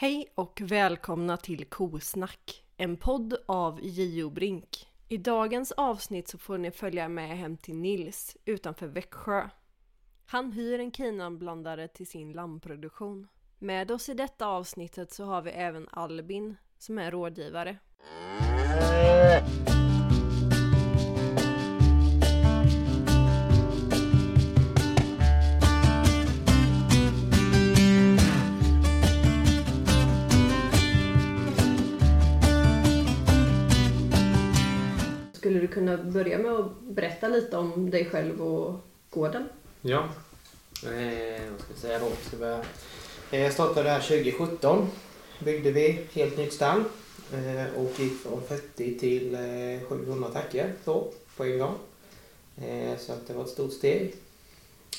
Hej och välkomna till Kosnack, en podd av J.O. Brink. I dagens avsnitt så får ni följa med hem till Nils utanför Växjö. Han hyr en kinanblandare till sin lammproduktion. Med oss i detta avsnittet så har vi även Albin som är rådgivare. Kunna börja med att berätta lite om dig själv och gården? Ja, eh, vad ska jag säga då? Ska börja. Eh, Jag startade här 2017. Byggde vi helt nytt stall eh, och gick från 40 till eh, 700 tackor så, på en gång. Eh, Så att det var ett stort steg.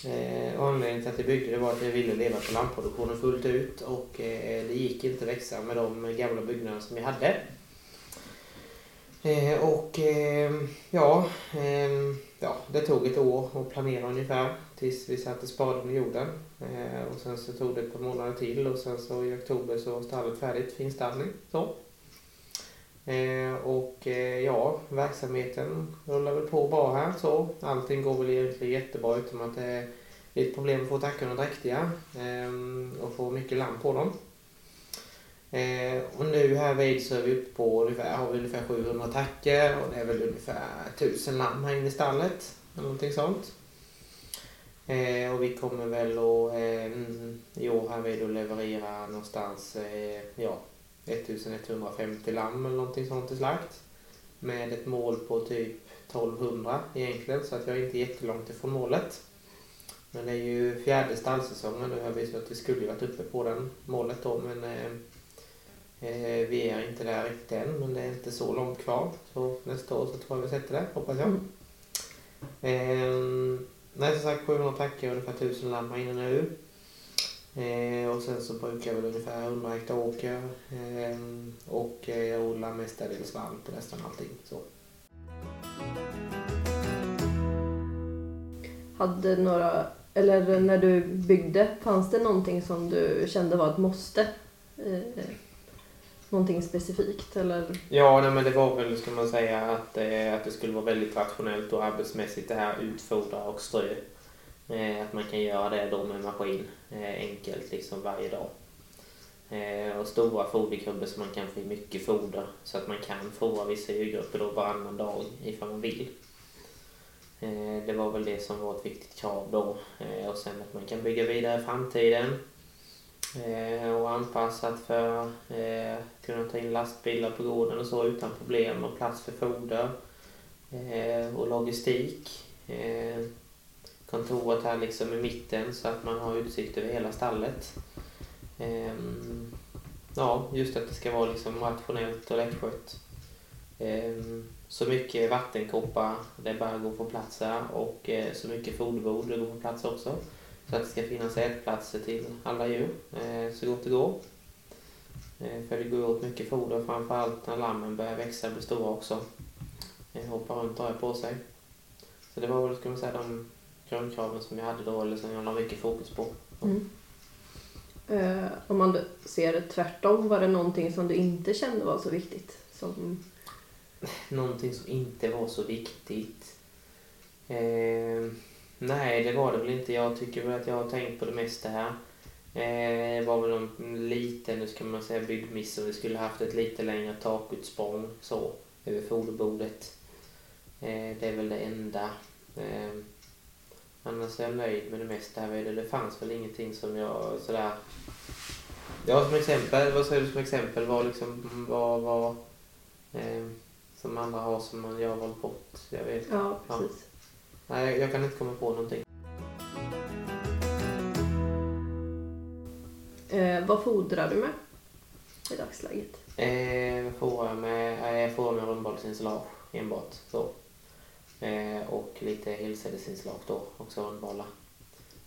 Eh, anledningen till att jag byggde det var att jag ville leva på lammproduktionen fullt ut och eh, det gick inte att växa med de gamla byggnaderna som jag hade. Eh, och eh, ja, eh, ja, det tog ett år att planera ungefär tills vi satte spaden i jorden. Eh, och sen så tog det ett par månader till och sen så i oktober så var stallet färdigt, finstallning. Så. Eh, och eh, ja, verksamheten rullar väl på bra här så. Allting går väl egentligen jättebra utom att det är lite problem att få tackorna dräktiga eh, och få mycket lamm på dem. Eh, och nu här vid så är vi uppe på ungefär, har vi ungefär 700 tackor och det är väl ungefär 1000 lamm här inne i stallet. Eller någonting sånt. Eh, och vi kommer väl att eh, i år här vid att leverera någonstans eh, ja, 1150 lamm eller någonting sånt till slakt. Med ett mål på typ 1200 egentligen så att jag är inte jättelångt ifrån målet. Men det är ju fjärde stallsäsongen nu har vi så att vi skulle varit uppe på den målet då men Eh, Eh, vi är inte där riktigt än, men det är inte så långt kvar. Så nästa år så tror jag vi sätter det, hoppas jag. Mm. Eh, nej, som sagt 700 tackor, ungefär 1000 lamm här inne nu. Eh, och sen så brukar jag väl ungefär 100 hektar åker. Eh, och eh, jag odlar mestadels vall på nästan allting. Så. Hade några, eller när du byggde, fanns det någonting som du kände var ett måste? Eh, någonting specifikt eller? Ja, nej, men det var väl, ska man säga, att, eh, att det skulle vara väldigt rationellt och arbetsmässigt det här utfodra och strö. Eh, att man kan göra det då med maskin eh, enkelt liksom varje dag. Eh, och stora foderkubbar så man kan få i mycket foder så att man kan fodra vissa djurgrupper då varannan dag ifall man vill. Eh, det var väl det som var ett viktigt krav då. Eh, och sen att man kan bygga vidare i framtiden. Eh, och anpassat för eh, att kunna ta in lastbilar på gården och så utan problem och plats för foder eh, och logistik. Eh, kontoret här liksom i mitten så att man har utsikt över hela stallet. Eh, ja, just att det ska vara liksom rationellt och lättskött. Eh, så mycket vattenkoppar det bara går på plats här och eh, så mycket foderbord det går på plats också. Så att det ska finnas ätplatser till alla djur eh, så gott det går. Eh, för det går åt mycket foder framförallt när lammen börjar växa och bli stora också. Eh, hoppar runt och rör på sig. Så det var väl ska man säga, de grundkraven som jag hade då eller som jag la mycket fokus på. Mm. Eh, om man ser det tvärtom, var det någonting som du inte kände var så viktigt? Som... Någonting som inte var så viktigt. Eh, nej, det var det väl inte. Jag tycker väl att jag har tänkt på det mesta här. Eh, det var väl en liten, nu ska man säga byggmiss om vi skulle haft ett lite längre takutsprång så över foderbordet. Eh, det är väl det enda. Eh, annars är jag nöjd med det mesta här. Det fanns väl ingenting som jag sådär... Ja, som exempel, vad säger du som exempel? Vad liksom, vad, vad eh, som andra har som man jag har valt bort? Jag vet. Ja, precis. Nej, jag, kan inte komma på någonting. Eh, vad fodrar du med i dagsläget? Eh, jag med, eh, jag får med rundbollsinslag enbart. Så. Eh, och lite helsädesinslag då, också rundbollar.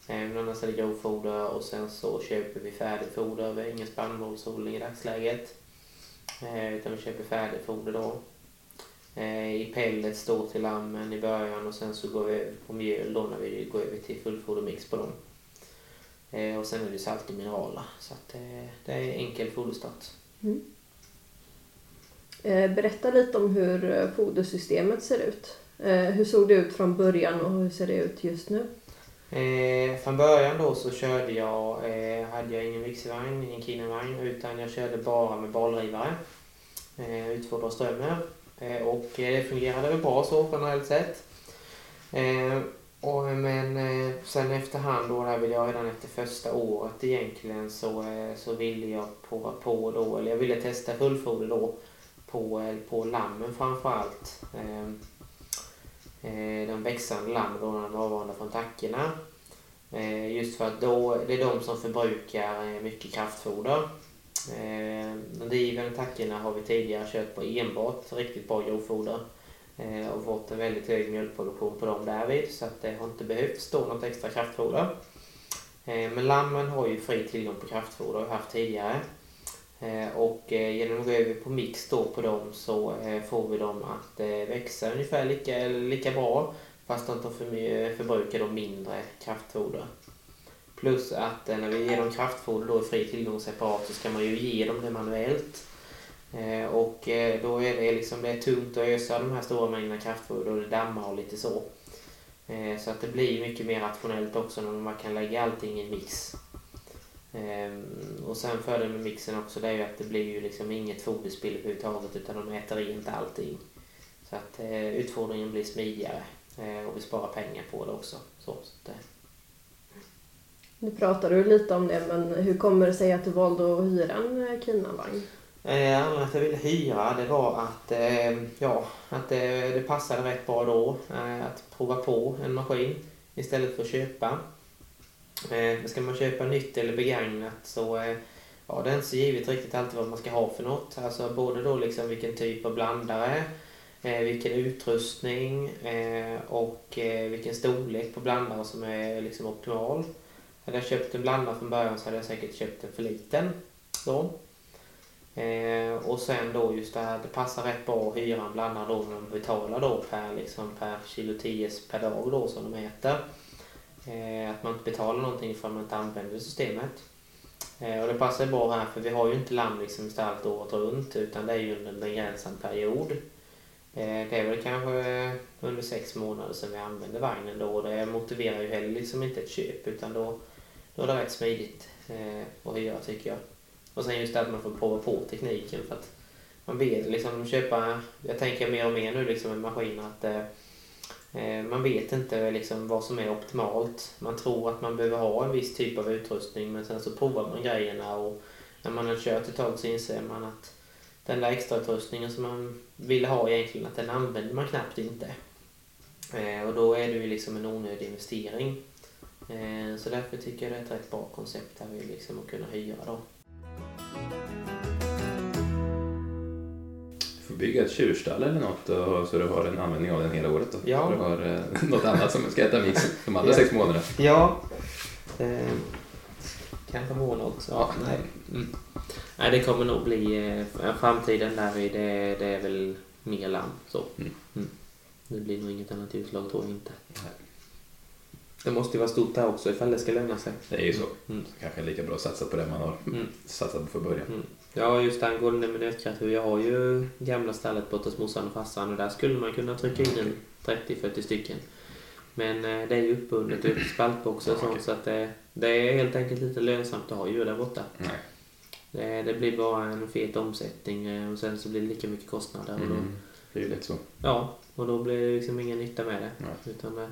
Eh, men annars är det grovfoder och sen så köper vi färdigt foder. Vi har ingen spannmålsodling i dagsläget. Eh, utan vi köper färdigt foder då. Eh, I pellets då till lammen i början och sen så går vi över på mjöl då när vi går över till fullfodermix på dem. Eh, och sen är det salt och mineraler. Så att, eh, det är enkel foderstart. Eh, Berätta lite om hur eh, fodersystemet ser ut. Eh, Hur såg det ut från början och hur ser det ut just nu? Från början då så körde jag, hade jag ingen vigselvagn, ingen kinevagn, utan jag körde bara med baldrivare. Eh, utfodra strömmer. Eh, och det fungerade väl bra så generellt sett. Eh, och, men eh, sen efterhand då, där vill jag redan efter första året egentligen så, eh, så ville jag prova på då, eller jag ville testa fullfoder då på, eh, på lammen framförallt. Eh, eh, de växande lammen då de är avvanda från tackorna. Just för att då, det är de som förbrukar mycket kraftfoder. Eh, de drivande tackorna har vi tidigare kört på enbart riktigt bra grovfoder eh, och fått en väldigt hög mjölkproduktion på dem därvid så att det har inte behövts stå något extra kraftfoder. Eh, men lammen har ju fri tillgång på kraftfoder, har haft tidigare. Och genom att gå över på mix då på dem så får vi dem att växa ungefär lika, lika bra fast de förbrukar då mindre kraftfoder. Plus att eh, när vi ger dem kraftfoder då i fri tillgång separat så ska man ju ge dem det manuellt. Eh, och eh, då är det liksom det är tungt att ösa de här stora mängderna kraftfoder och det dammar och lite så. Eh, så att det blir mycket mer rationellt också när man kan lägga allting i en mix. Ehm, och sen fördelen med mixen också det är ju att det blir ju liksom inget foderspill överhuvudtaget utan de äter rent allting. Så att eh, utfodringen blir smidigare eh, och vi sparar pengar på det också. Så, så att, eh, nu pratar du lite om det, men hur kommer det sig att du valde att hyra en eh, Kina-vagn? Eh, Anledningen att jag ville hyra det var att, eh, ja, att det, det passade rätt bra då eh, att prova på en maskin istället för att köpa. Eh, ska man köpa nytt eller begagnat så eh, ja, det är inte så givet riktigt alltid vad man ska ha för något. Alltså både då liksom vilken typ av blandare, eh, vilken utrustning eh, och vilken storlek på blandare som är liksom optimal. Hade jag köpt en blandare från början så hade jag säkert köpt en för liten. Då. Eh, och sen då just det här, det passar rätt bra att hyra en blandad då när man betalar då per, liksom, per kilo 10 per dag då som de äter. Eh, att man inte betalar någonting för att man inte använder systemet. Eh, och det passar bra här för vi har ju inte lamm liksom ställt året runt utan det är ju under en begränsad period. Eh, det är väl kanske under sex månader som vi använder vagnen då och det motiverar ju heller liksom inte ett köp utan då, då är det rätt smidigt eh, att hyra tycker jag. Och sen just det att man får prova på tekniken för att man vet liksom köpa, jag tänker mer och mer nu liksom med maskiner att eh, eh, man vet inte liksom vad som är optimalt. Man tror att man behöver ha en viss typ av utrustning men sen så provar man grejerna och när man har kört ett tag så inser man att den där extrautrustningen som man ville ha egentligen, att den använder man knappt inte. Eh, och då är det ju liksom en onödig investering. Eh, så därför tycker jag det är ett rätt bra koncept här, liksom att kunna hyra då. Du får bygga ett tjurstall eller något och, så du har en användning av den hela året. Då. Ja. Du har eh, något annat som ska äta mix de andra Ja. sex månaderna. Ja. Eh, kanske månad också. Ja. Nej. Mm. Nej, det kommer nog bli eh, framtiden där vi, det, det är väl mer lamm. Så. Mm. Mm. Det blir nog inget annat utslag tror jag inte. Nej. Det måste ju vara stort där också ifall det ska löna sig. Det är ju så. Mm. Så kanske lika bra att satsa på det man har Mm. satsat på från början. Mm. Ja, just angående med nötkreatur. Jag har ju gamla stallet borta hos morsan och farsan och där skulle man kunna trycka in en 30-40 stycken. Men eh, det är ju uppbundet ut spaltboxar och sånt så att det, det är helt enkelt lite lönsamt att ha djur där borta. Nej. Det, det blir bara en fet omsättning eh, och sen så blir det lika mycket kostnader. Och då, Mm. Det är ju lätt så. ja, och då blir det liksom ingen nytta med det. Nej. Utan det,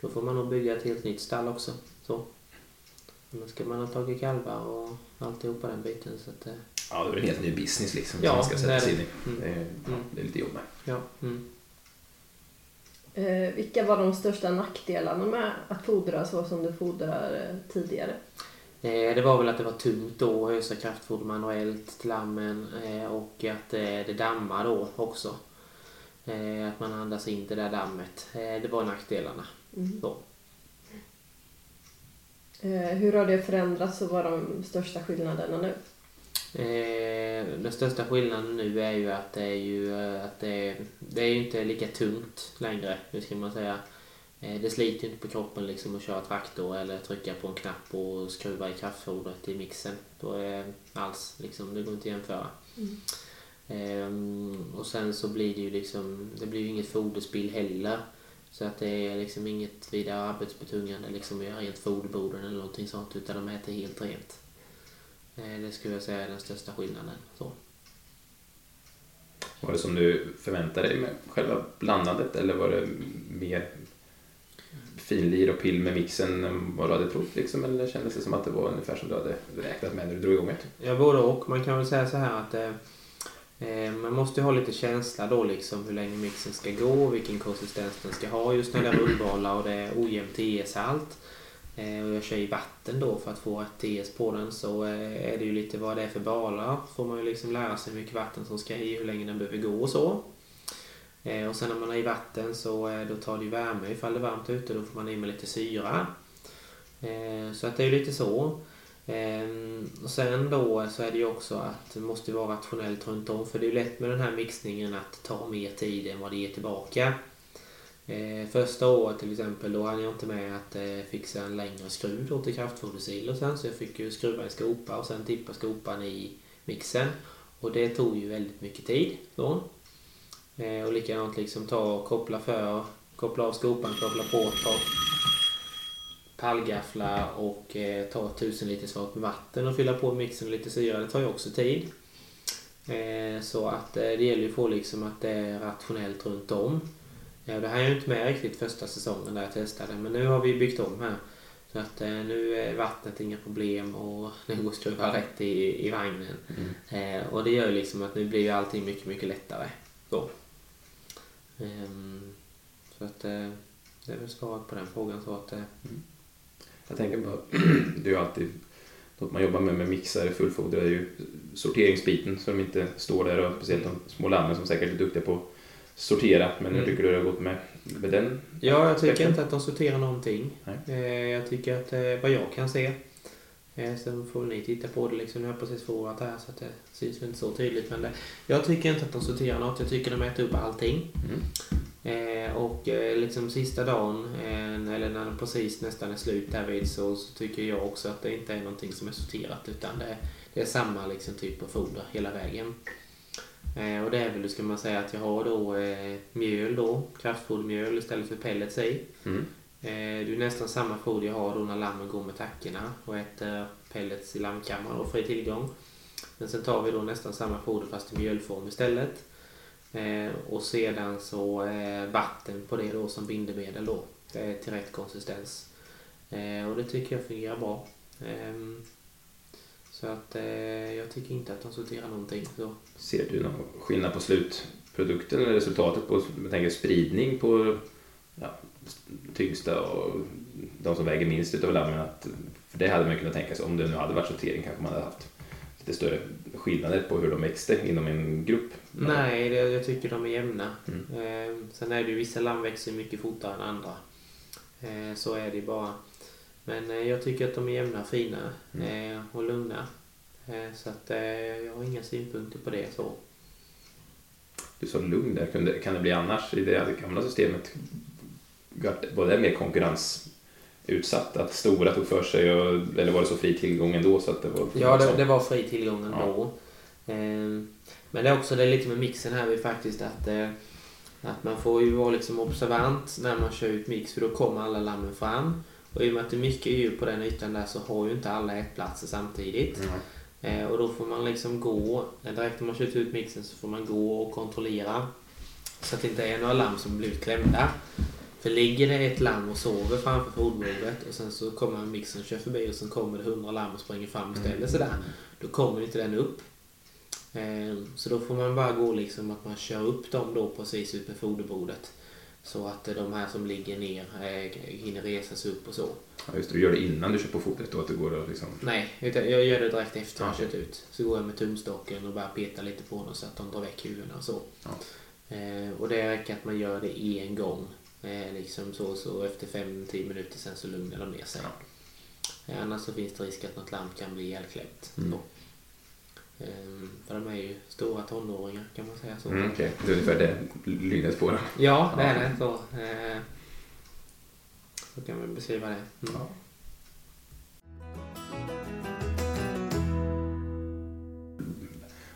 då får man nog bygga ett helt nytt stall också. Så. Då ska man ha tagit kalvar och alltihopa den biten. Så att, eh, Ja, det är en helt ny business liksom Ja, som man ska sätta sig in i. Mm. Det är, ja, Mm. det är lite jobb med. ja. Mm. Eh, vilka var de största nackdelarna med att fodra så som du fodrar eh, tidigare? Eh, Det var väl att det var tungt då ösa kraftfoder manuellt till lammen eh, och att det dammar då också. Att man andas in det där dammet. Det var nackdelarna. Mm. Så. Eh, hur har det förändrats och vad är de största skillnaderna nu? Eh, Den största skillnaden nu är ju att det är ju eh, att det, det är inte lika tungt längre. Hur ska man säga? Eh, det sliter ju inte på kroppen liksom att köra traktor eller trycka på en knapp och skruva i kraftfodret i mixen. Då är alls liksom, det går inte att jämföra. Mm. Ehm, och sen så blir det ju liksom, det blir ju inget foderspill heller. Så att det är liksom inget vidare arbetsbetungande liksom att göra rent foderborden eller någonting sånt utan de äter helt rent. Eh, det skulle jag säga är den största skillnaden. Så. Var det som du förväntade dig med själva blandandet eller var det mer finlir och pill med mixen än vad du hade trott? Liksom, eller kändes det som att det var ungefär som du hade räknat med när du drog igång det? Ja, både och. Man kan väl säga så här att eh, eh, Eh, man måste ju ha lite känsla då liksom hur länge mixen ska gå, vilken konsistens den ska ha. Just när det är rundbollar och det är ojämnt TS-halt eh, och jag kör i vatten då för att få ett TS på den så eh, är det ju lite vad det är för balar. får man ju liksom lära sig hur mycket vatten som ska i, hur länge den behöver gå och så. Och sen när man är i vatten så då tar det ju värme. Ifall det är varmt ute då får man i med lite syra. Så att det är ju lite så. Ehm, och sen då så är det ju också att det måste vara rationellt runt om. För det är ju lätt med den här mixningen att ta mer tid än vad det ger tillbaka. Ehm, första året till exempel då hade jag inte med att eh, fixa en längre skruv då till kraftfodersilosen. Så jag fick ju skruva en skopa och sen tippa skopan i mixen. Och det tog ju väldigt mycket tid. Då. Ehm, och likadant liksom ta och koppla för, koppla av skopan, koppla på, ta pallgaffla och eh, ta tusen liters fat med vatten och fylla på mixen med lite syra. Det tar ju också tid. Eh, så att eh, det gäller ju att få liksom att det är rationellt runt om. Eh, det här är ju inte med riktigt första säsongen där jag testade men nu har vi byggt om här. Så att eh, nu är vattnet inga problem och det går att skruva rätt i, i vagnen. Mm. och det gör ju liksom att nu blir ju allting mycket, mycket lättare. Så. Um, så att uh, det är väl svaret på den frågan. Så att, mm. Jag tänker bara, det är ju alltid något man jobbar med med mixar, fullfoder, är ju sorteringsbiten så de inte står där och speciellt de små lammen som säkert är duktiga på att sortera. Men hur mm. tycker du det har gått med, med den? Ja, jag tycker aspekten? inte att de sorterar någonting. Nej. Jag tycker att vad jag kan se Sen får ni titta på det liksom. Nu har jag precis förlorat här så det syns inte så tydligt. Men det, jag tycker inte att de sorterar något. Jag tycker de äter upp allting. Mm. Eh, och eh, liksom sista dagen, eh, eller när den precis nästan är slut därvid så, så tycker jag också att det inte är någonting som är sorterat utan det, det är samma liksom, typ av foder hela vägen. Eh, och det är väl, ska man säga, att jag har då eh, mjöl då, kraftfodermjöl istället för pellets i. Mm. Eh, det är nästan samma foder jag har då när lammen går med tackorna och äter pellets i lammkammaren och fri tillgång. Men sen tar vi då nästan samma foder fast i mjölform istället. Eh, och sedan så eh, vatten på det då som bindemedel då. Till rätt konsistens. Eh, och det tycker jag fungerar bra. Ehm, så att jag tycker inte att de sorterar någonting. Så. Ser du någon skillnad på slutprodukten eller resultatet på jag tänker spridning på ja, tyngsta och de som väger minst utav lammen. Att, för det hade man kunnat tänka sig, om det nu hade varit sortering kanske man hade haft lite större skillnader på hur de växte inom en grupp. Nej, det, jag tycker de är jämna. Mm. Eh, sen är det ju vissa lamm växer mycket fortare än andra. Eh, så är det bara. Men eh, jag tycker att de är jämna, fina mm. och lugna. Så att jag har inga synpunkter på det så. Du sa lugn där, kan det bli annars i det gamla systemet? var det mer konkurrensutsatt? Att stora tog för sig? Och, eller var det så fri tillgång ändå? Så att det var, ja, det, det var fri tillgång ändå. Ja. Ehm, men det är också det är lite med mixen här vi faktiskt att, eh, att man får ju vara liksom observant när man kör ut mix för då kommer alla lammen fram. Och i och med att det är mycket djur på den ytan där så har ju inte alla ätplatser samtidigt. Mm. och då får man liksom gå, direkt när man kört ut mixen så får man gå och kontrollera så att det inte är några lamm som blivit klämda. För ligger det ett lamm och sover framför fodbordet och sen så kommer mixen och kör förbi och sen kommer det hundra lamm och springer fram och ställer sig där. Då kommer inte den upp. Ehm, så då får man bara gå liksom att man kör upp dem då precis ut med foderbordet. Så att de här som ligger ner eh, hinner resa sig upp och så. Ja, just det. Du gör det innan du kör på fodret då? Att det går att liksom... Nej, jag gör det direkt efter jag har kört ut. Så går jag med tumstocken och bara petar lite på dem så att de drar väck huvudena och så. Ja. Ehm, och det räcker att man gör det en gång Eh, liksom så, så efter 5-10 minuter sen så lugnar de ner sig. Ja. Eh, annars så finns det risk att något lamm kan bli ihjälklämt. Mm. Eh, för de är ju stora tonåringar kan man säga så. Mm, okay. Det är ungefär det lydnadsspåren. Ja, det är det. Så, eh, Så kan vi beskriva det. Mm. Ja.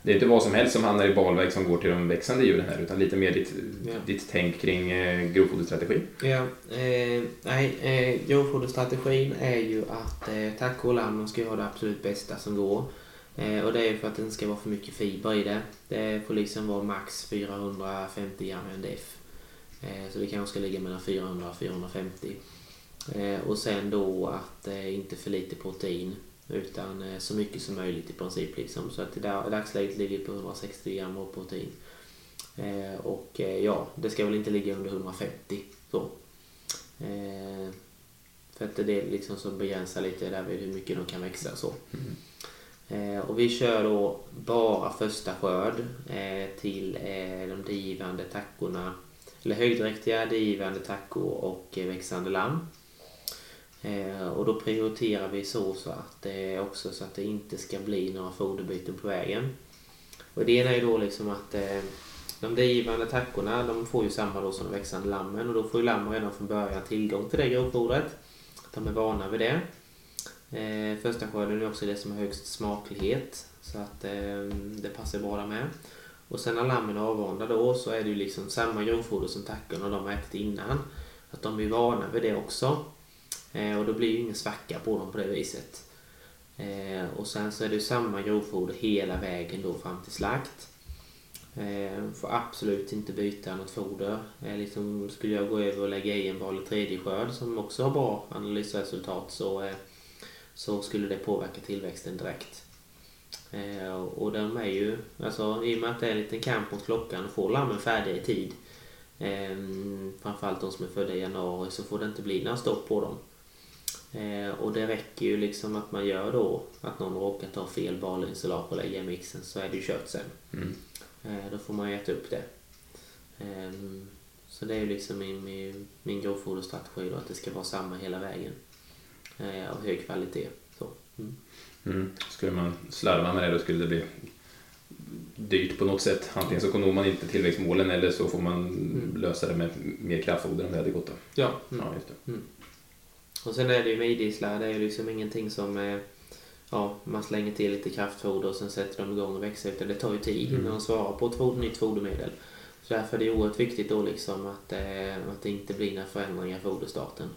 Det är inte vad som helst som hamnar i balväg som går till de växande djuren här utan lite mer ditt, Ja. ditt tänk kring eh, grovfoderstrategi. Ja, eh, nej, eh, grovfoderstrategin är ju att eh, taco och lamm ska ha det absolut bästa som går. Eh, och det är för att det inte ska vara för mycket fiber i det. Det får liksom vara max 450 gram NDF. Eh, så det kanske ska ligga mellan 400 och 450. Eh, och sen då att eh, inte för lite protein utan eh, så mycket som möjligt i princip. Liksom. Så att i da- i dagsläget ligger det på 160 gram av protein. Eh, och eh, ja, det ska väl inte ligga under 150 så. Eh, för att det är liksom som begränsar lite där vid hur mycket de kan växa så. Eh, och vi kör då bara första skörd till de digivande tackorna. Eller högdräktiga, digivande tackor och växande lamm. Eh, och då prioriterar vi så, så att det också så att det inte ska bli några foderbyten på vägen. Och det ena är ju då liksom att eh, de drivande tackorna de får ju samma då som de växande lammen och då får ju lammen redan från början tillgång till det grovfodret. De är vana vid det. Eh, första skörden är också det som har högst smaklighet så att eh, det passar bra där med. Och sen när lammen är avvanda då så är det ju liksom samma grovfoder som tackorna de har ätit innan. Att de är vana vid det också. Eh, och då blir ju ingen svacka på dem på det viset. Eh, och sen så är det ju samma grovfoder hela vägen då fram till slakt. Eh, får absolut inte byta något foder. Eh, liksom skulle jag gå över och lägga i en vanlig tredje skörd som också har bra analysresultat så, eh, så skulle det påverka tillväxten direkt. Eh, och de är ju, alltså i och med att det är en liten kamp mot klockan och får lammen färdiga i tid. Eh, framförallt de som är födda i januari så får det inte bli några stopp på dem. Eh, och det räcker ju liksom att man gör då att någon råkar ta fel balensilage och lägga i mixen så är det ju kört sen. Mm. Eh, då får man ju äta upp det. Ehm, så det är ju liksom min, min, min grovfoderstrategi då att det ska vara samma hela vägen. Eh, av hög kvalitet. Så. Mm. Mm. Skulle man slarva med det då skulle det bli dyrt på något sätt. Antingen så når man inte tillväxtmålen eller så får man lösa det med mer kraftfoder om det hade gått. Då. Ja. Mm. Ja, just det. Och sen är det ju med idisslar, det är ju liksom ingenting som eh, ja, man slänger till lite kraftfoder och sen sätter de igång och växer utan det tar ju tid innan Mm. de svarar på ett foder, nytt fodermedel. Så därför är det oerhört viktigt då liksom att, eh, att det inte blir några förändringar i foderstarten.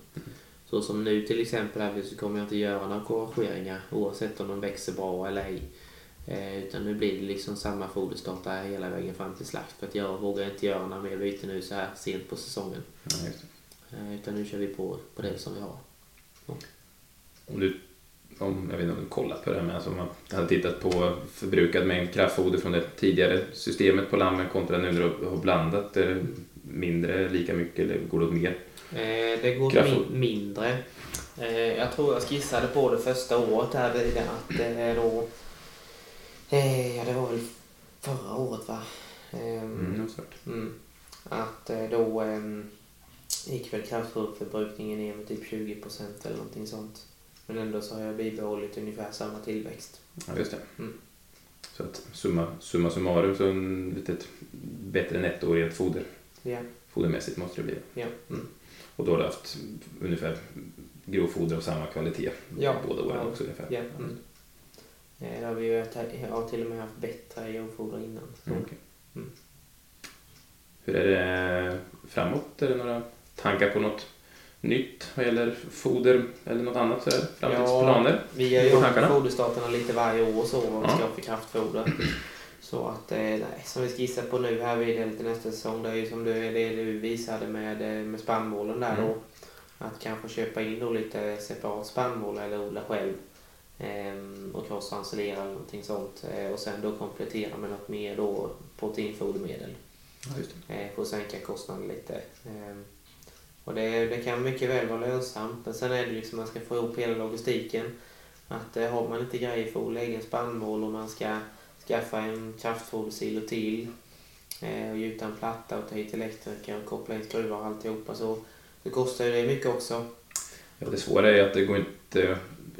Så som nu till exempel här så kommer jag inte göra några korrigeringar oavsett om de växer bra eller ej. Eh, utan nu blir det liksom samma foderstart där hela vägen fram till slakt för att jag vågar inte göra några mer byten nu så här sent på säsongen. Eh, utan nu kör vi på, på det som vi har. Om du, om, jag vet inte om du kollat på det här men alltså om man hade tittat på förbrukad mängd kraftfoder från det tidigare systemet på lammen kontra nu när du har blandat eh, mindre, lika mycket eller går det åt mer? Eh, det går min, mindre. Eh, jag tror jag skissade på det första året här vid det att det då... Eh, ja, det var väl förra året va? Eh, Mm, mm, att då eh, gick väl kraftfoderförbrukningen ner med typ 20 procent eller någonting sånt. Men ändå så har jag bibehållit ungefär samma tillväxt. Ja, just det. Mm. Så att summa, summa summarum så en litet bättre netto rent foder, Ja, fodermässigt måste det bli. ja. Mm. Och då har du haft ungefär grovfoder av samma kvalitet Ja. båda åren Ja. också ungefär. ja. Mm. Det har vi ju har till och med haft bättre grovfoder innan. Mm, okej. Mm. Hur är det framåt? Är det några tankar på något nytt vad gäller foder eller något annat? Så här, framtidsplaner? Vi gör ju om tankarna? foderstarterna lite varje år så vad vi Ja. ska ha för kraftfoder. Så att, eh, nej, som vi skissar på nu här vid det lite nästa säsong, det är ju som du, det du visade med, eh, med spannmålen där Mm. då. Att kanske köpa in då lite separat spannmål eller odla själv. Ehm, och crossranselera eller någonting sånt. Eh, och sen då komplettera med något mer då proteinfodermedel. Ja, just det. För att sänka kostnaden lite. Och det, det kan mycket väl vara lönsamt. Men sen är det liksom man ska få ihop hela logistiken. Att eh, har man inte grejer för att odla egen spannmål och man ska skaffa en kraftfodersilo till eh, och gjuta en platta och ta hit elektriker och koppla in skruvar och alltihopa så det kostar ju det mycket också. Ja, det svåra är att det går inte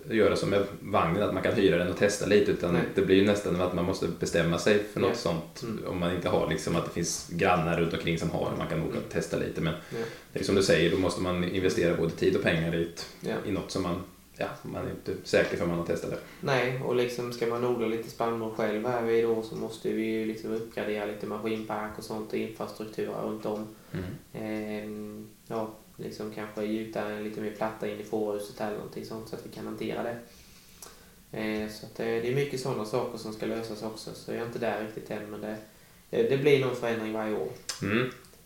göra som med vagnen, att man kan hyra den och testa lite utan Nej. det blir ju nästan att man måste bestämma sig för något Ja. sånt Mm. om man inte har liksom att det finns grannar runt omkring som har man kan åka och testa lite men Ja. det är som du säger, då måste man investera både tid och pengar i, ett, Ja. i något som man, ja, man är inte säker för man har testat det. Nej, och liksom ska man odla lite spannmål själv här vid då så måste vi ju liksom uppgradera lite maskinpark och sånt och infrastruktur runt om. Mm. Ehm, ja, liksom kanske gjuta en lite mer platta in i fårhuset eller någonting sånt så att vi kan hantera det. Ehm, så eh, det är mycket sådana saker som ska lösas också så jag är inte där riktigt än men det, det, det blir någon förändring varje år. Mm.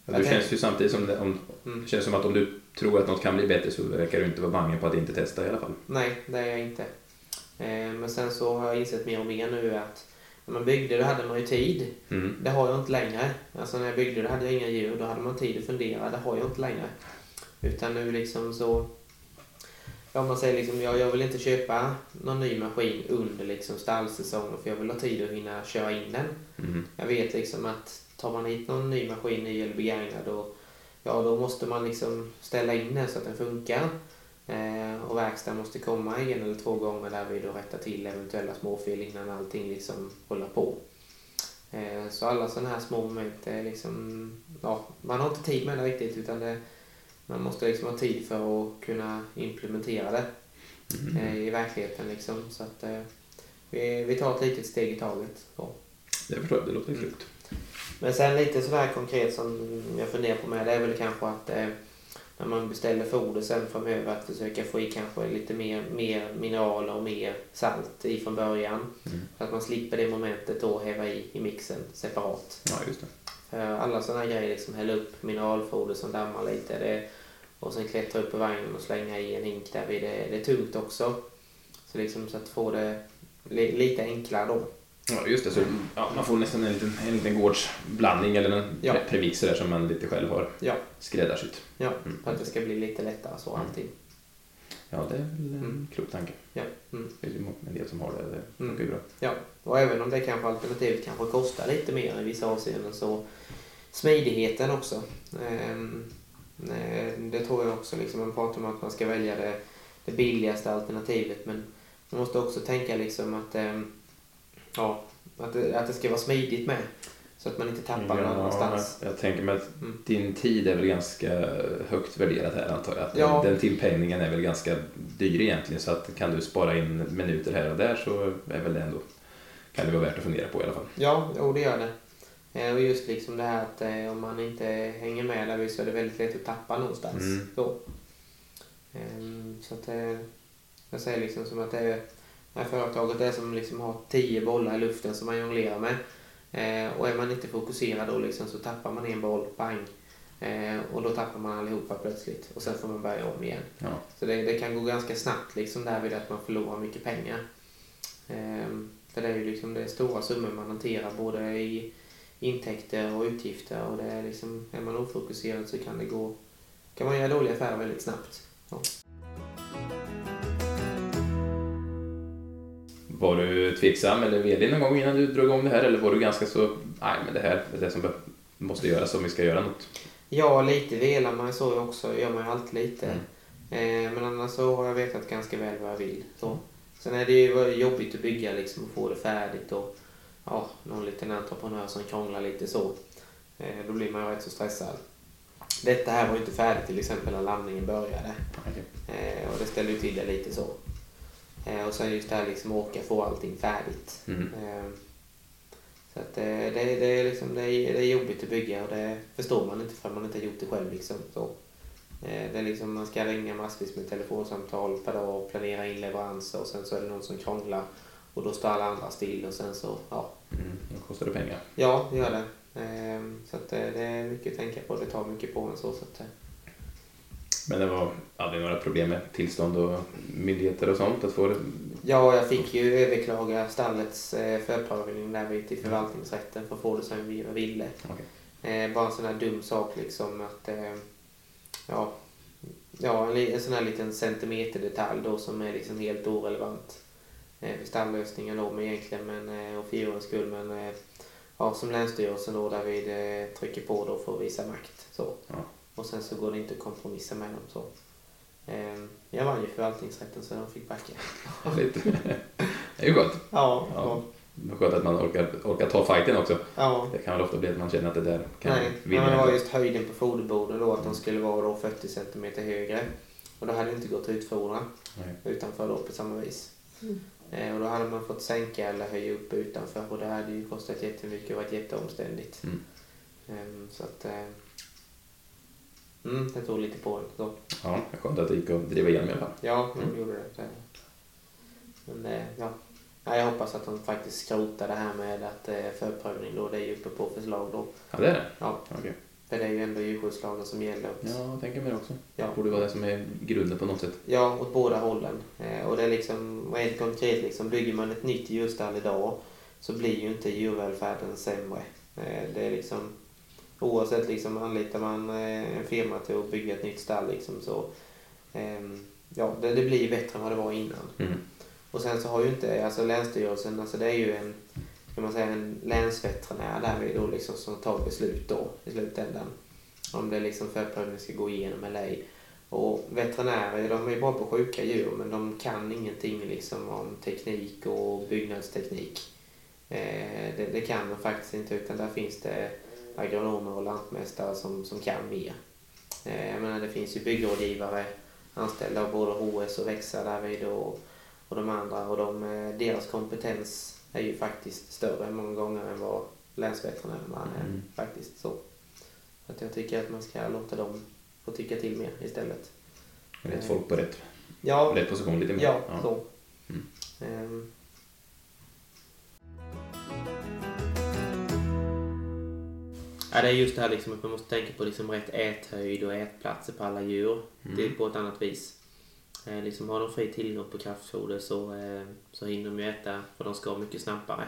Jag Det tänk- känns ju samtidigt som det, om, Mm. det känns som att om du tror att något kan bli bättre så verkar du inte vara bange på att inte testa i alla fall. Nej, det är jag inte. Eh, Men sen så har jag insett mer och mer nu att när man byggde då hade man ju tid. Mm. Det har jag inte längre. Alltså när jag byggde då hade jag inga djur. Då hade man tid att fundera. Det har jag inte längre. Utan nu liksom så... Ja, man säger liksom, jag, jag vill inte köpa någon ny maskin under liksom stallsäsongen för jag vill ha tid att hinna köra in den. Mm. Jag vet liksom att tar man hit någon ny maskin, ny eller begagnad, då, ja, då måste man liksom ställa in den så att den funkar. Eh, och verkstaden måste komma en eller två gånger där vi då rättar till eventuella småfel innan allting liksom håller på. Eh, så alla sådana här små moment är liksom, ja, man har inte tid med det riktigt utan det, man måste liksom ha tid för att kunna implementera det Mm. eh, i verkligheten liksom. Så att eh, vi, vi tar ett litet steg i taget. Så. Det förstår jag, det låter Mm. klokt. Men sen lite sådär konkret som jag funderar på med det är väl kanske att eh, när man beställer foder sen framöver att försöka få i kanske lite mer, mer mineraler och mer salt i från början. Mm. Så att man slipper det momentet då häva i i mixen separat. Ja, just det. För alla sådana grejer, liksom hälla upp mineralfoder som dammar lite det, och sen klättra upp på vagnen och slänga i en hink där vid, det, det är tungt också. Så liksom så att få det li, lite enklare då. Ja, just det. Så, ja, man får nästan en liten, en liten gårdsblandning eller en Ja. pre- premix där som man lite själv har Ja. skräddarsytt. Ja, Mm. för att det ska bli lite lättare så Mm. alltid. Ja, det är väl en Mm. klok tanke. Ja. Mm. Det är ju en del som har det. Det funkar Mm. ju bra. Ja, och även om det kanske alternativet kanske kostar lite mer i vissa avseenden så smidigheten också. Ehm, eh, det tror jag också, liksom, man pratar om att man ska välja det, det billigaste alternativet men man måste också tänka liksom att, ehm, ja, att, det, att det ska vara smidigt med. Så att man inte tappar Ja, någon någonstans. jag tänker mig att Mm. din tid är väl ganska högt värderat här antar jag. Att Ja. Den tillpenningen är väl ganska dyr egentligen så att kan du spara in minuter här och där så är väl det ändå kan det vara värt att fundera på i alla fall. Ja, jo, det gör det. Eh, Och just liksom det här att eh, om man inte hänger med där så är det väldigt lätt att tappa någonstans. Mm. Då. Ehm, Så att eh, jag säger liksom som att det, är, det här företaget är som liksom har tio bollar i luften som man jonglerar med. Och är man inte fokuserad då liksom så tappar man en boll, bang. Eh, Och då tappar man allihopa plötsligt och sen får man börja om igen. Ja. Så det, det kan gå ganska snabbt liksom därvid att man förlorar mycket pengar. Ehm, för det är ju liksom det är stora summor man hanterar både i intäkter och utgifter och det är liksom, är man ofokuserad så kan det gå, kan man göra dåliga affärer väldigt snabbt. Ja. Var du tveksam eller velig någon gång innan du drog igång det här eller var du ganska så, nej men det här är det som måste göras om vi ska göra något? Ja, lite velar man så också, gör man ju alltid lite. Mm. Eh, men annars så har jag vetat ganska väl vad jag vill. Så. Sen är det ju jobbigt att bygga liksom och få det färdigt och ja, någon liten entreprenör som krånglar lite så. Eh, då blir man ju rätt så stressad. Detta här var ju inte färdigt till exempel när landningen började. Okej. Eh, och det ställde ju till det lite så. Eh, och sen just det här liksom åka få allting färdigt. Mm. Så att det, det, är liksom, det, är, det är jobbigt att bygga och det förstår man inte för man inte har gjort det själv. Liksom, så. Det är liksom, man ska ringa massvis med telefonsamtal per dag och planera in leveranser och sen så är det någon som krånglar och då står alla andra still och sen så, ja, Mm. Då kostar det pengar. ja det gör det. Eh, så att eh, det är mycket att tänka på, det tar mycket på en så. så att, eh, Men det var aldrig några problem med tillstånd och myndigheter och sånt att få det? Ja, jag fick ju överklaga stallets eh, förprövning där vid till förvaltningsrätten för att få det som vi ville. Eh, bara en sån här dum sak liksom att ja, ja en sån här liten centimeterdetalj då som är liksom helt orelevant eh, för då men egentligen men eh, och för djurens skull men eh, ja, som Länsstyrelsen då där vi eh, trycker på då för att visa makt så. Ja. Och sen så går det inte att kompromissa med dem så. Eh, jag vann ju förvaltningsrätten så de fick backa. Lite. Det är ju skönt. Ja, Ja. ja. Det är skönt att man orkar, orkar ta fighten också. ja. Det kan väl ofta bli att man känner att det där kan Nej, vinna. men det var just höjden på foderborden då, att de skulle vara då 40 cm högre. Och då hade det inte gått att utfodra Nej. utanför då på samma vis. Mm. Eh, och då hade man fått sänka eller höja upp utanför och det hade ju kostat jättemycket och varit jätteomständigt. Mm. Ehm, så att... Eh, mm, det tog lite på en då. Ja, det är skönt att det gick att driva igenom i alla fall. Ja, de Mm. gjorde det. Men eh, ja. ja, jag hoppas att de faktiskt skrotar det här med att förprövning då, det är ju uppe på förslag då. Ja, det är det? Ja, Okej. För det är ju ändå djurskyddslagen som gäller. Ja, jag tänker mig det också. Ja. Det borde vara det som är grunden på något sätt. Ja, åt båda hållen. Eh, och det är liksom, rent konkret, liksom, bygger man ett nytt djurstall idag så blir ju inte djurvälfärden sämre. Eh, det är liksom, oavsett liksom, anlitar man eh, en firma till att bygga ett nytt stall liksom, så ehm, ja, det, det blir bättre än vad det var innan. Mm. Och sen så har ju inte, alltså Länsstyrelsen, alltså det är ju en, kan man säga, en länsveterinär därvid då liksom som tar beslut då i slutändan. Om det liksom förprövningen ska gå igenom eller ej. Och veterinärer, de är bra på sjuka djur men de kan ingenting liksom om teknik och byggnadsteknik. Eh, det, det kan de faktiskt inte utan där finns det agronomer och lantmästare som, som kan mer. Eh, jag menar det finns ju byggrådgivare anställda av både HS och Växa därvid och, och de andra och de, eh, deras kompetens är ju faktiskt större många gånger än vad länsveterinärerna är Mm. faktiskt så. Att jag tycker att man ska låta dem få tycka till mer istället. Rätt folk på rätt, Ja, rätt position lite mer. ja, så. Mm. Ehm, Ja, det är just det här liksom att man måste tänka på liksom rätt äthöjd och ätplatser på alla djur. Det är Mm. på ett annat vis. Eh, liksom har de fri tillgång på kraftfoder så, eh, så hinner de ju äta för de ska mycket snabbare.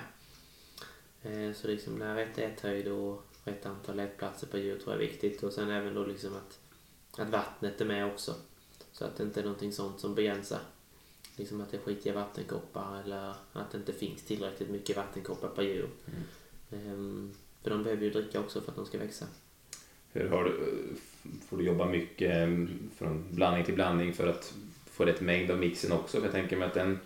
Eh, så liksom när rätt äthöjd och rätt antal ätplatser per djur tror jag är viktigt. Och sen även då liksom att, att vattnet är med också. Så att det inte är någonting sånt som begränsar. Liksom att det är skitiga vattenkoppar eller att det inte finns tillräckligt mycket vattenkoppar per djur. Ehm, för de behöver ju dricka också för att de ska växa. Hur har du, får du jobba mycket eh, från blandning till blandning för att få rätt mängd av mixen också? För jag tänker mig att den,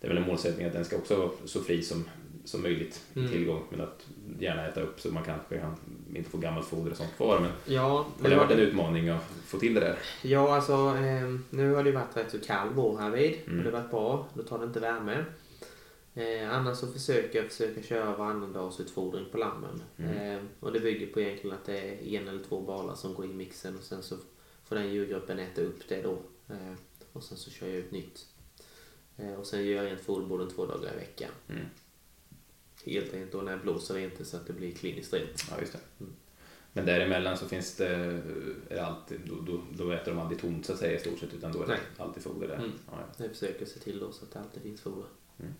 det är väl en målsättning att den ska också vara så fri som, som möjligt Mm. tillgång, men att gärna äta upp så man kanske kan, inte får gammalt foder och sånt kvar. Men Ja, har det varit en utmaning att få till det där? Ja, alltså eh, nu har det varit rätt så kall vår här vid Mm. och det har varit bra. Då tar det inte värme. Eh, annars så försöker jag försöka köra varannan dags utfodring på lammen. Mm. Eh, och det bygger på egentligen att det är en eller två balar som går i mixen och sen så får den djurgruppen äta upp det då. Eh, och sen så kör jag ut nytt. Eh, och sen gör jag rent foderborden två dagar i veckan. Mm. Helt enkelt då när jag blåser inte så att det blir kliniskt rent. Ja, just det. Mm. Men däremellan så finns det, är det alltid, då, då, då äter de aldrig tomt så att säga i stort sett, utan då är det Nej. alltid foder där. Mm. Ja, ja. Jag försöker se till då så att det alltid finns foder. Mm.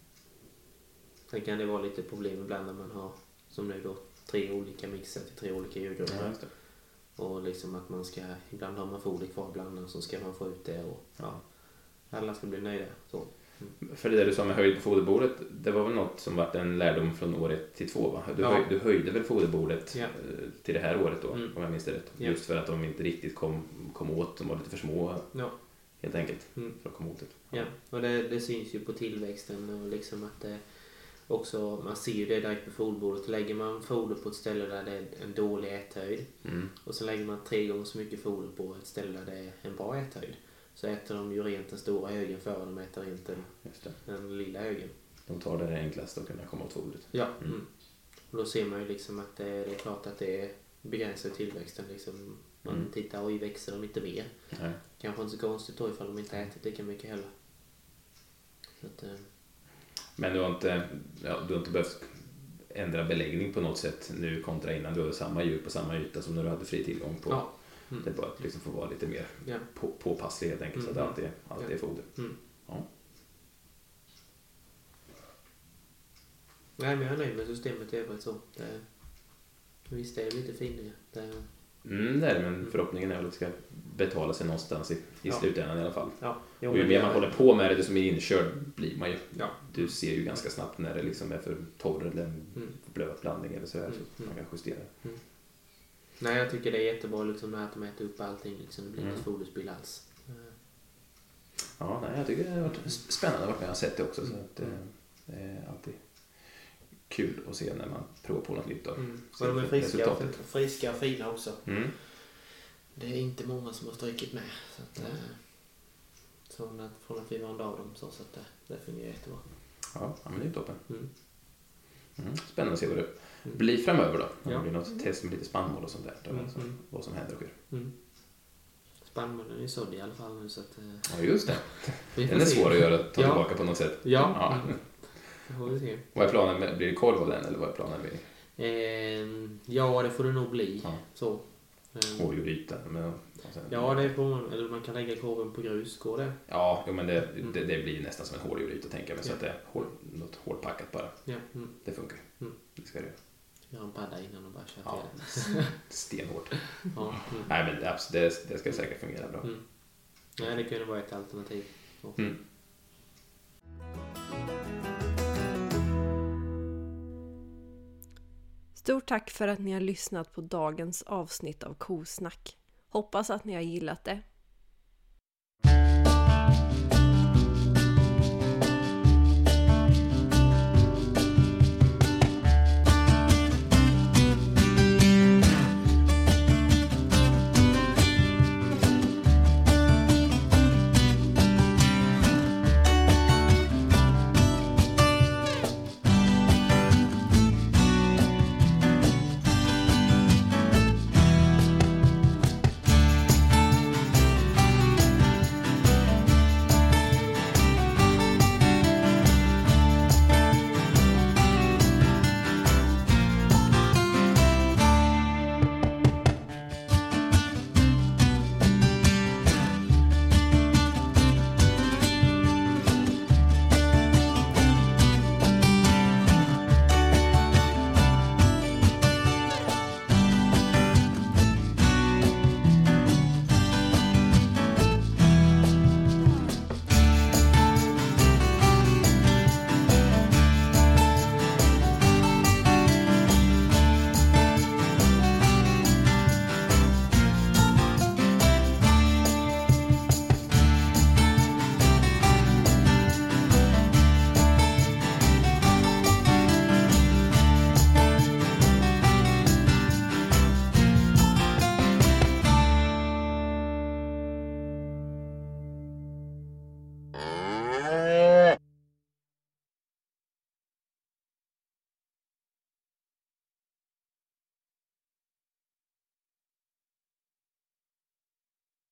Sen kan det vara lite problem ibland när man har, som nu då, tre olika mixer till tre olika Ja, djurgrupper. det. Och liksom att man ska, ibland har man foder kvar ibland så ska man få ut det och ja, alla ska bli nöjda. Så. För det där du sa med höjd på foderbordet, det var väl något som varit en lärdom från året till två va? Du, Ja. höj, du höjde väl foderbordet Ja. eh, till det här året då, Mm. om jag minns det rätt? Ja. Just för att de inte riktigt kom, kom åt, de var lite för små Ja. helt enkelt Mm. för att komma åt det. Ja, och det, det syns ju på tillväxten och liksom att det också, man ser ju det direkt på foderbordet. Lägger man foder på ett ställe där det är en dålig äthöjd Mm. och så lägger man tre gånger så mycket foder på ett ställe där det är en bra äthöjd så äter de ju rent den stora högen före de äter rent den, den lilla högen. De tar det enklaste att kunna komma åt fodret. Ja. Mm. Mm. Och då ser man ju liksom att det, det är klart att det begränsar tillväxten. Liksom. Man Mm. tittar, oj växer de inte mer? Nej. Kanske inte så konstigt då ifall de inte ätit lika mycket heller. Så att, eh, Men du har, inte, ja, du har inte behövt ändra beläggning på något sätt nu kontra innan du hade samma djur på samma yta som när du hade fri tillgång på. ja. Mm. Det är bara att liksom få vara lite mer Ja. på, påpasslig helt enkelt så att det Mm. alltid, alltid är foder. Mm. Ja. Nej, men jag är nöjd med systemet i övrigt så. Det, visst det är lite finare. Det, Mm, det är det, men förhoppningen är väl att det ska betala sig någonstans i, i Ja. slutändan i alla fall. ja. Jo, Och ju mer man håller på med det, desto mer inkörd blir man ju. Ja. Du ser ju ganska snabbt när det liksom är för torr eller en Mm. blöt blandning eller sådär, Mm, så man mm. kan justera. Nej, jag tycker det är jättebra liksom, att de äter upp allting. Liksom. Det blir Mm. inget foderspill alls. Eh, Ja, nej, jag tycker det har varit spännande att vara med och sett det också. Så att, eh, det är alltid kul att se när man provar på något nytt. Då. Mm. Och de är friska, resultatet. friska och fina också. Mm. Det är inte många som har strykit med. Så att, eh, från, att, från att vi vande av dem så, så att det, det fungerar jättebra. Ja, men det är toppen. Mm. Mm. Spännande att se vad det Mm. blir framöver då. Om Ja. det blir något test med lite spannmål och sånt där. Då, Mm, alltså, mm. Vad som händer och sker. Mm. Spannmålen är ju sådd i alla fall nu så att... eh, Ja, just det. Den är svår att göra, ta Ja. tillbaka på något sätt. Ja. Ja. Mm. Får vi se. Vad är planen? Med, blir det korv av den eller vad är planen? Med Ehm, ja, det får det nog bli. Ja. Så. Ehm, hårdgryta? Men, och sen, ja, det på, eller man kan lägga korven på grus. Går det? Ja, jo, men det, det, det blir nästan som en hårdgryta tänker jag. Så Ja. att det är hård, något hårdpackat bara. Ja. Mm. Det funkar. Mm. Det ska det göra. Göra en padda innan och bara köra Ja. till. Stenhårt. Ja. Mm. Nej, men det, det, det ska säkert fungera bra. Mm. Nej, det kunde vara ett alternativ. Så. Stort tack för att ni har lyssnat på dagens avsnitt av Kosnack. Hoppas att ni har gillat det.